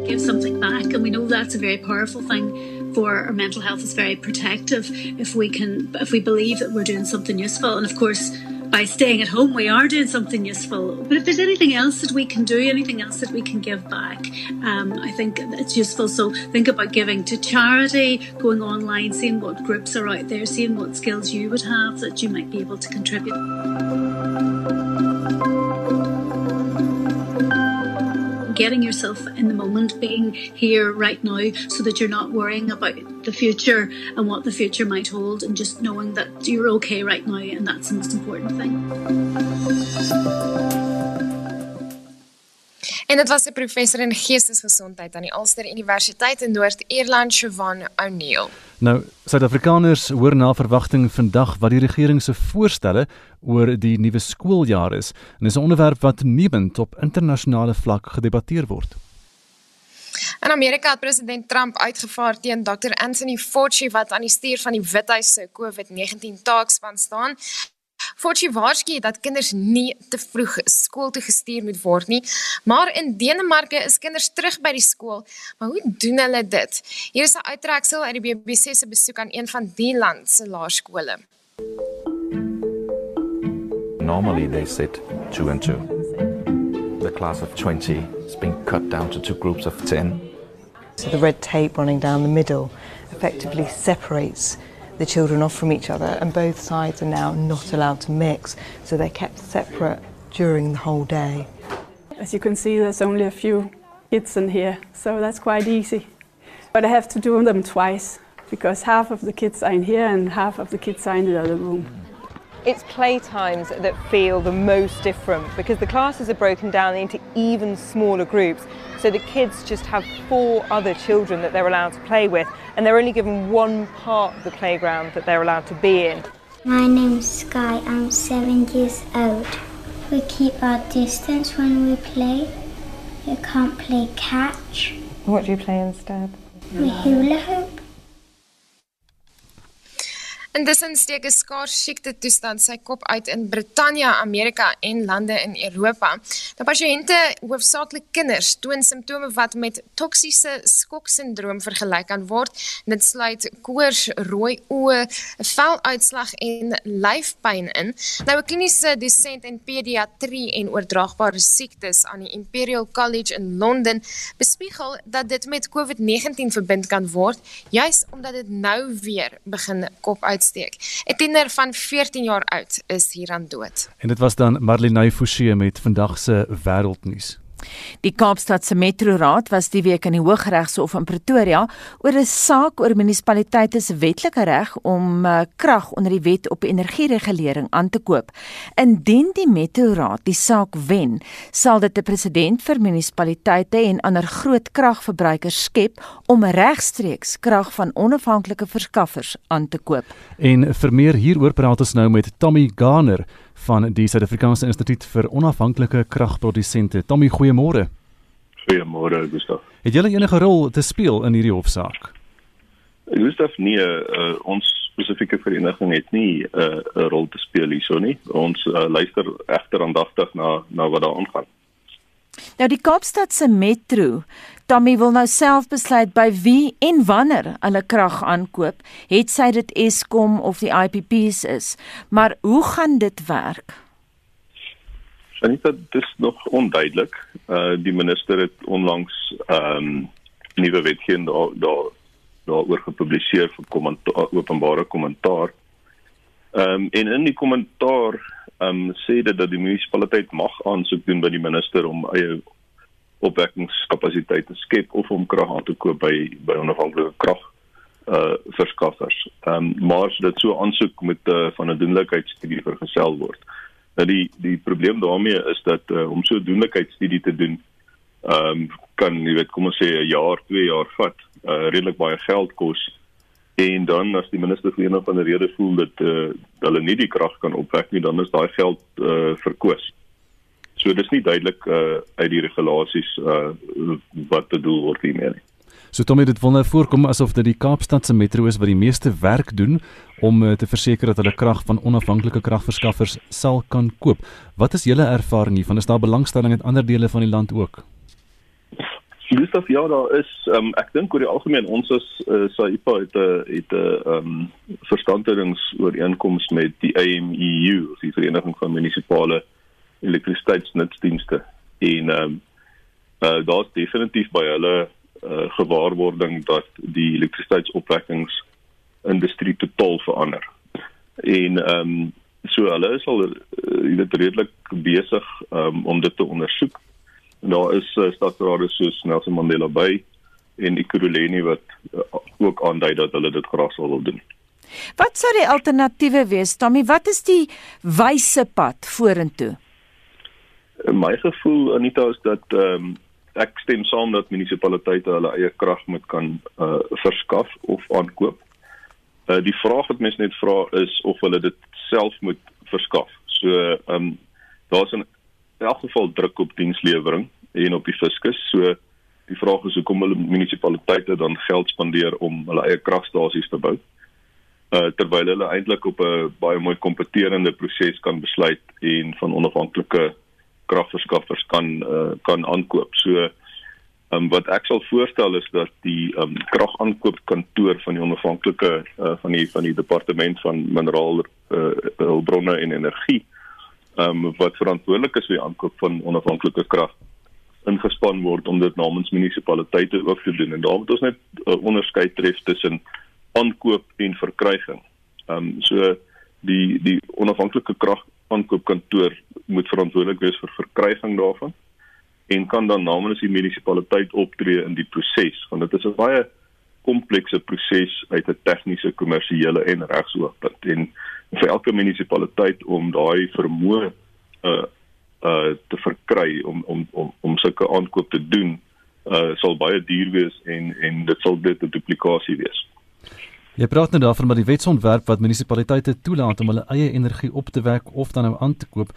Give something back, and we know that's a very powerful thing for our mental health is very protective. If we can if we believe that we're doing something useful and of course by staying at home we are doing something useful. But if there's anything else that we can do anything else that we can give back um, i think it's useful. So think about giving to charity going online seeing what groups are out there seeing what skills you would have that you might be able to contribute getting yourself in the moment, being here right now so that you're not worrying about the future and what the future might hold and just knowing that you're okay right now and that's the most important thing. En dit was 'n professor in geestesgesondheid aan die Ulster Universiteit in Noord-Ierland, Siobhan O'Neill. Nou, Suid-Afrikaners hoor na verwagting vandag wat die regering se voorstelle oor die nuwe skooljaar is. En dis 'n onderwerp wat nuwend op internasionale vlak gedebatteer word. In Amerika het president Trump uitgevaar teen Dr. Anthony Fauci wat aan die stuur van die Withuis se COVID-19 taakspan staan. Fortjie waarsku dat kinders nie te vroeg skool toe gestuur moet word nie. Maar in Denemarke is kinders terug by die skool. Maar hoe doen hulle dit? Hier is 'n uittreksel uit die BBC se besoek aan een van die land se laerskole. Normally they sit two and two. The class of 20 has been cut down to two groups of 10. So the red tape running down the middle effectively separates the children off from each other, and both sides are now not allowed to mix, so they're kept separate during the whole day. As you can see, there's only a few kids in here, so that's quite easy. But I have to do them twice because half of the kids are in here and half of the kids are in the other room. It's playtimes that feel the most different because the classes are broken down into even smaller groups. So the kids just have four other children that they're allowed to play with, and they're only given one part of the playground that they're allowed to be in. My name's Sky, I'm seven years old. We keep our distance when we play. You can't play catch. What do you play instead? We hula hoop. Intussen steek 'n skaars siekte toestand sy kop uit in Brittanje, Amerika en lande in Europa. Nou pasiënte, hoofsaaklik kinders, toon simptome wat met toksiese skoksindroom vergelyk kan word. Dit sluit koors, rooi oë, veluitslag en lyfpyn in. Nou 'n kliniese dosent in pediatrie en oordraagbare siektes aan die Imperial College in Londen bespiegel dat dit met COVID-19 verbind kan word, juis omdat dit nou weer begin kop uit uitsteek. 'n Tiener van 14 jaar oud is hieraan dood. En dit was dan Marlene Forsie met vandag se wêreldnuus. Die Kaapstadse Metroraad was die week in die Hooggeregshof in Pretoria oor 'n saak oor munisipaliteite se wetlike reg om uh, krag onder die wet op energieregulering aan te koop. Indien die Metroraad die saak wen, sal dit 'n presedent vir munisipaliteite en ander groot kragverbruikers skep om regstreeks krag van onafhanklike verskaffers aan te koop. En vir meer hieroor praat ons nou met Tommy Garner van die Suid-Afrikaanse Instituut vir Onafhanklike Kragprodusente. Tommy, goeiemôre. Goeiemôre, Gustaf. Het jy enige rol te speel in hierdie hofsaak? Gustaf, nee, uh, ons spesifieke vereniging het nie eh, 'n uh, rol te speel hierso nie. Ons uh, luister egter aandagtig na na wat daar aangaan. Nou die Kaapstad se metro, Tommy wil nou self besluit by wie en wanneer hulle krag aankoop, het sy dit Eskom of die IPPs is. Maar hoe gaan dit werk? Sanita, dit is nog onduidelik. Uh die minister het onlangs ehm um, nuwe wetgewing daar daar daaroor gepubliseer vir kommentaar openbare kommentaar. Ehm um, en in die kommentaar ehm um, sê dit dat die munisipaliteit mag aansoek doen by die minister om eie opwekkingskapasiteit te skep of om krag aan te koop by by onafhanklike krag uh verskaffers. Ehm um, maar as dit so aansoek met uh, van 'n doenlikheidsstudie vergesel word. Nou die die probleem daarmee is dat uh, om so 'n doenlikheidsstudie te doen ehm um, kan jy weet kom ons sê 'n jaar, 2 jaar vat, uh redelik baie geld kos en dan as die minister vir een of ander rede voel dat uh, hulle nie die krag kan opwek nie, dan is daai geld uh verkoos. So dis nie duidelik uh uit die regulasies uh wat bedoel word hiermee nie. So Tommy dit wil nou voorkom asof dit die Kaapstad se metro is wat die meeste werk doen om uh, te verseker dat hulle krag van onafhanklike kragverskaffers sal kan koop. Wat is julle ervaring hiervan? Is daar belangstelling in ander dele van die land ook? Gustav ja daar is um, ek dink oor die algemeen ons as uh, SAIPA het 'n uh, het 'n uh, um, verstandhoudingsooreenkoms met die AMEU, die Vereniging van Munisipale elektrisiteitsnutsdienste en ehm um, uh, daar's definitief by hulle uh, gewaarwording dat die elektrisiteitsopwekkingsindustrie totaal verander. En ehm um, so hulle is al uh, weet redelik besig um, om dit te ondersoek. En daar is uh, staatsrade soos Nelson Mandela Bay en Ikuruleni wat uh, ook aandui dat hulle dit graag sal wil doen. Wat sou die alternatiewe wees? Tommy, wat is die wyse pad vorentoe? My gevoel Anita is dat ehm um, ek stem saam dat munisipaliteite hulle eie krag moet kan uh, verskaf of aankoop. Uh, die vraag wat mense net vra is of hulle dit self moet verskaf. So ehm um, daar's in elk geval druk op dienslewering en op die fiskus. So die vraag is hoekom hulle munisipaliteite dan geld spandeer om hulle eie kragstasies te bou. Uh, terwyl hulle eintlik op 'n baie mooi kompeterende proses kan besluit en van onafhanklike kragverskaffers kan uh, kan aankoop. So um, wat ek sal voorstel is dat die um, kragaankoopkantoor van die onafhanklike uh, van die van die departement van mineraal uh, hulpbronne en energie um, wat verantwoordelik is vir die aankoop van onafhanklike krag ingespan word om dit namens munisipaliteite ook te doen en daar moet ons net 'n uh, onderskeid tref tussen aankoop en verkryging. Ehm um, so die die onafhanklike krag aankoopkantoor moet verantwoordelik wees vir verkryging daarvan en kan dan namens die munisipaliteit optree in die proses want dit is 'n baie komplekse proses uit 'n tegniese, kommersiële en regsoogpunt en vir elke munisipaliteit om daai vermoë uh uh te verkry om om om om sulke aankoop te doen uh sal baie duur wees en en dit sal dit 'n duplikasie wees. Jy praat nou daarvan dat die wetsontwerp wat munisipaliteite toelaat om hulle eie energie op te wek of dan nou aan te koop,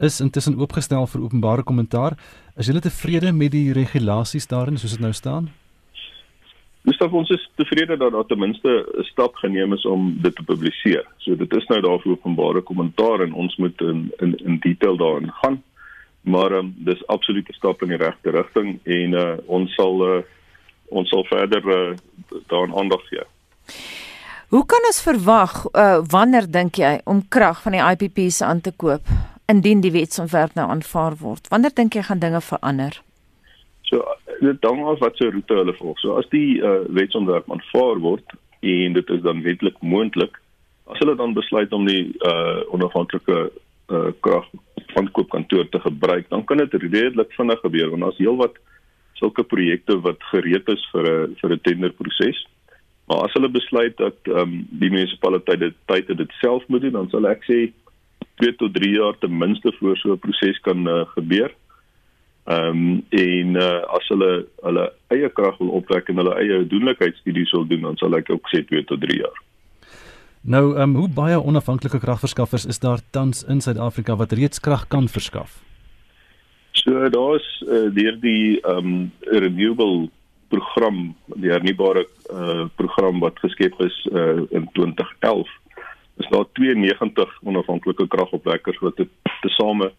is intussen oopgestel vir openbare kommentaar. Is julle tevrede met die regulasies daarin soos dit nou staan? Gustav ons is tevrede dat daar ten minste 'n stap geneem is om dit te publiseer. So dit is nou daar vir openbare kommentaar en ons moet in in in detail daarin gaan. Maar um, dis absoluut 'n stap in die regte rigting en uh, ons sal uh, ons sal verder uh, daaraan aandag gee. Hoe kan ons verwag uh, wanneer dink jy om krag van die IPP's aan te koop indien die wetsontwerp nou aanvaar word? Wanneer dink jy gaan dinge verander? So dit hang af wat se roete hulle volg. So as die uh, wetsontwerp aanvaar word en dit is dan wetlik moontlik, as hulle dan besluit om die uh, onafhanklike uh, krag aankoopkantoor te gebruik, dan kan dit redelik vinnig gebeur want daar's heelwat sulke projekte wat gereed is vir 'n vir 'n tenderproses. Maar as hulle besluit dat ehm um, die munisipaliteit dit tyd het dit self moet doen, dan sal ek sê 2 tot 3 jaar ten minste voor so 'n proses kan uh, gebeur. Ehm um, en uh, as hulle hulle eie krag wil opwek en hulle eie doenlikheidsstudies wil doen, dan sal ek ook sê 2 tot 3 jaar. Nou, ehm um, hoe baie onafhanklike kragverskaffers is daar tans in Suid-Afrika wat reeds krag kan verskaf? So daar's uh, deur die ehm um, renewable program, die hernubare uh, program wat geskep is uh, in 2011, is daar 92 onafhanklike kragopwekkers wat tesame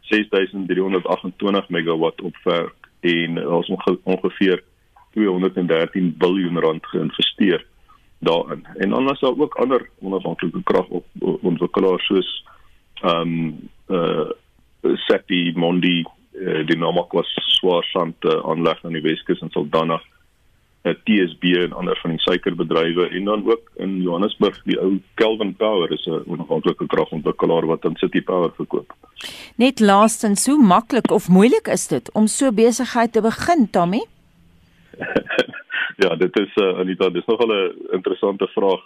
6328 megawatt opwerk en ons ongeveer 213 biljoen rand geïnvesteer daarin. En dan is daar ook ander onafhanklike kragontwikkelaars soos ehm um, uh Seppi Mondi uh, die Namakwa Swarsand uh, aanleg aan die Weskus en Saldanha uh, TSB en ander van die suikerbedrywe en dan ook in Johannesburg die ou Kelvin Power is 'n onafhanklike kragontwikkelaar wat aan City Power verkoop. Net laastens, hoe maklik of moeilik is dit om so besigheid te begin, Tommy? ja, dit is uh, Anita, dis nogal 'n interessante vraag.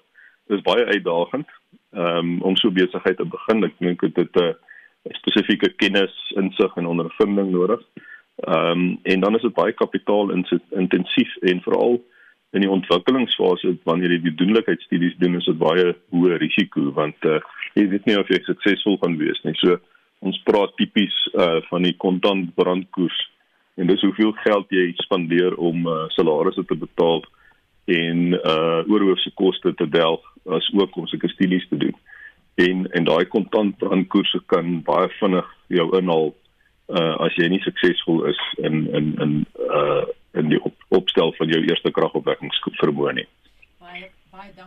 Dit is baie uitdagend um, om so besigheid te begin. Ek dink dit het 'n uh, spesifieke kennis, insig en ondervinding nodig. Ehm um, en dan is dit baie kapitaal intensief en veral in die ontwikkelingsfase wanneer jy die doenlikheidsstudies doen, is dit baie hoë risiko want uh, jy weet nie of jy suksesvol gaan wees nie. So ons praat tipies uh van die kontant brandkoers en dis hoeveel geld jy spandeer om uh, salarisse te betaal en uh oorhoofse koste te delg as ook om seker studies te doen. En en daai kontant brandkoerse kan baie vinnig jou inhaal uh as jy nie suksesvol is in in in uh in die op, opstel van jou eerste kragopwekkingsvermoë nie.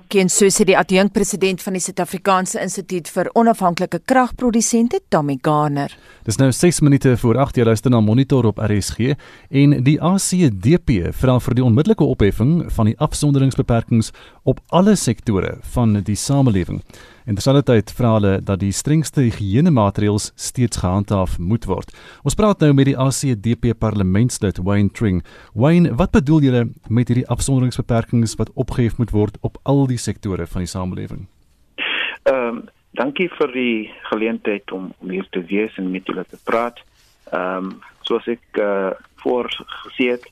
Ken so sê die adjunkpresident van die Suid-Afrikaanse Instituut vir Onafhanklike Kragprodusente, Tommy Garner. Dis nou 6 minute voor 8 jy luister na Monitor op RSG en die ACDP vra vir die onmiddellike opheffing van die afsonderingsbeperkings op alle sektore van die samelewing. En terselfdertyd vra hulle dat die strengste higiënemaatreëls steeds gehandhaaf moet word. Ons praat nou met die ACDP parlementslid Wayne Tring. Wayne, wat bedoel julle met hierdie afsonderingsbeperkings wat opgehef moet word op al die sektore van die samelewing? Ehm um, dankie vir die geleentheid om hier te wees en met julle te praat. Ehm um, soos ek uh, voorgesê het,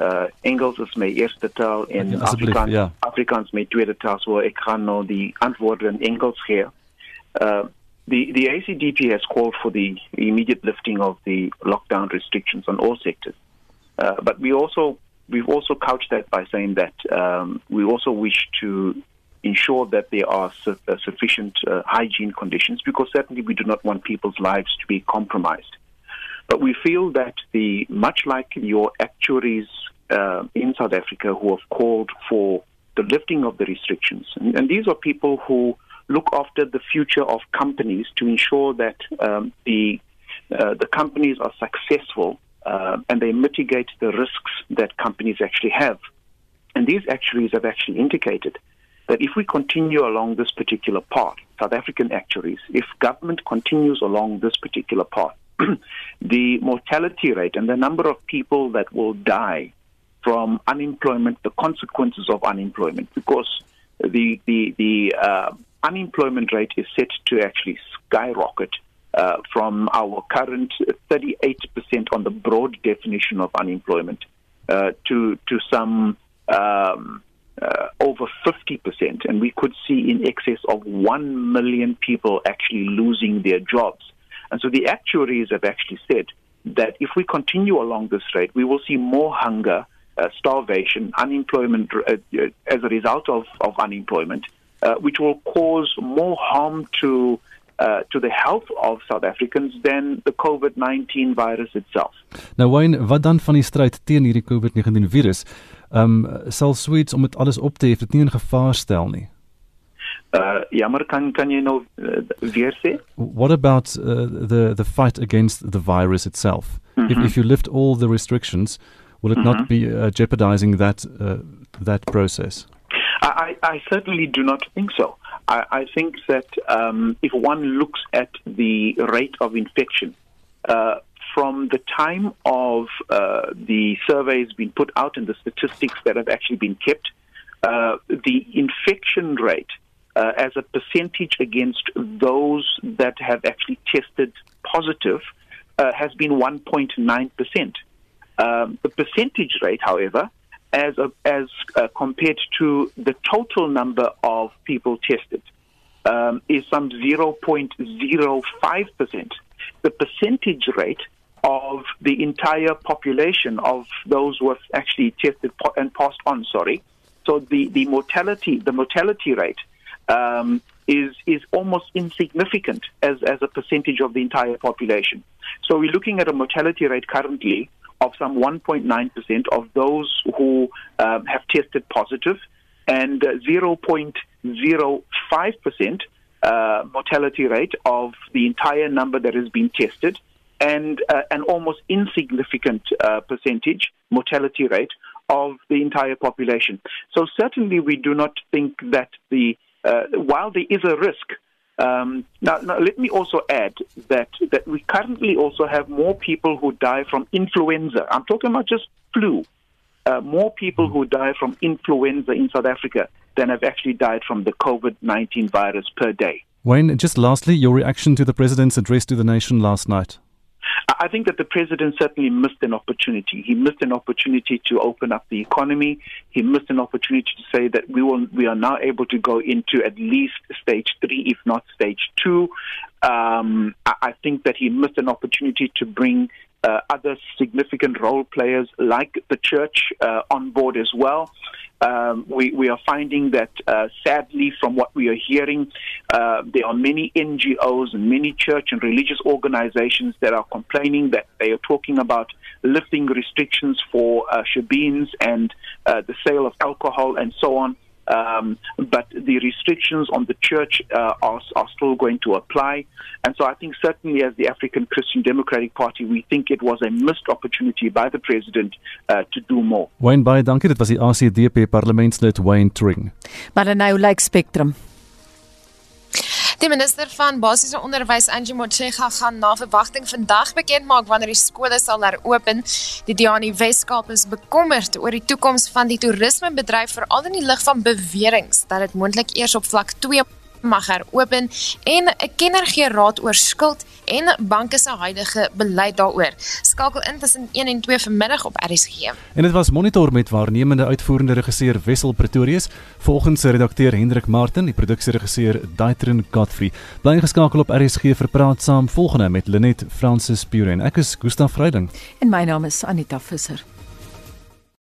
uh Engels is my eerste taal en ja, Afrikaans ja. Afrikaans my tweede taal so ek kan nou die antwoorde in Engels gee. Uh the the ACDP has called for the immediate lifting of the lockdown restrictions on all sectors. Uh but we also we've also couched that by saying that um we also wish to ensure that there are su uh, sufficient uh, hygiene conditions because certainly we do not want people's lives to be compromised. But we feel that the much like your actuaries uh, in South Africa who have called for the lifting of the restrictions, and, and, these are people who look after the future of companies to ensure that um, the uh, the companies are successful uh, and they mitigate the risks that companies actually have. And these actuaries have actually indicated that if we continue along this particular path, South African actuaries, if government continues along this particular path, the mortality rate and the number of people that will die from unemployment, the consequences of unemployment, because the the the uh, unemployment rate is set to actually skyrocket uh, from our current 38% on the broad definition of unemployment uh, to to some um, uh, over 50%, and we could see in excess of 1 million people actually losing their jobs. And so the actuaries have actually said that if we continue along this rate, we will see more hunger, uh, starvation, unemployment uh, uh, as a result of, of unemployment, uh, which will cause more harm to uh, to the health of South Africans than the COVID-19 virus itself. Nou Wayne, wat dan van die stryd teen hierdie COVID-19 virus? Ehm um, sal Sweets om dit alles op te hef dit nie in gevaar stel nie. Uh, jammer kan kan jy nou uh, weer? What about uh, the the fight against the virus itself? Mm -hmm. If if you lift all the restrictions, will it mm -hmm. not mm-hmm. be uh, jeopardizing that uh, that process? I, I certainly do not think so. I, I think that um, if one looks at the rate of infection uh, from the time of uh, the surveys being put out and the statistics that have actually been kept, uh, the infection rate uh, as a percentage against those that have actually tested positive uh, has been 1.9%. Um, the percentage rate, however, as a, as uh, compared to the total number of people tested, um, is some 0.05 percent. The percentage rate of the entire population of those who have actually tested po- and passed on. Sorry, so the the mortality the mortality rate um, is is almost insignificant as as a percentage of the entire population. So we're looking at a mortality rate currently of some 1.9% of those who um, have tested positive and uh, 0.05% uh, mortality rate of the entire number that has been tested and uh, an almost insignificant uh, percentage mortality rate of the entire population. So certainly we do not think that the uh, while there is a risk um, now, now, let me also add that, that we currently also have more people who die from influenza. I'm talking about just flu. Uh, more people who die from influenza in South Africa than have actually died from the COVID 19 virus per day. Wayne, just lastly, your reaction to the president's address to the nation last night. I think that the president certainly missed an opportunity. He missed an opportunity to open up the economy. He missed an opportunity to say that we will we are now able to go into at least stage three, if not stage two. Um, I, I think that he missed an opportunity to bring uh, other significant role players like the church uh, on board as well. Um, we, we are finding that, uh, sadly, from what we are hearing, uh, there are many NGOs and many church and religious organizations that are complaining that they are talking about lifting restrictions for uh, shebeens and uh, the sale of alcohol and so on. Um, but the restrictions on the church uh, are, are still going to apply. And so I think certainly as the African Christian Democratic Party, we think it was a missed opportunity by the president uh, to do more. Wayne baie dankie. Dit was die ACDP parlementslid Wayne Tring. Maar nou lyk like Spectrum. Die minister van basiese onderwys Angie Motshega gaan na verwagting vandag bekend maak wanneer die skole sal heropen. Die DA in die Wes-Kaap is bekommerd oor die toekoms van die toerismebedryf veral in die lig van beweringe dat dit moontlik eers op vlak 2 mag heropen en 'n kenner gee raad oor skuld en banke se huidige beleid daaroor. Skakel in tussen 1 en 2 vanmiddag op RSG. En dit was monitor met waarnemende uitvoerende regisseur Wessel Pretorius, volgens redakteur Hendrik Martin, die produksieregisseur Daitrin Godfrey. Bly geskakel op RSG vir praat saam volgende met Lenet Francis Puren. Ek is Gustaf Vreiding en my naam is Anita Visser.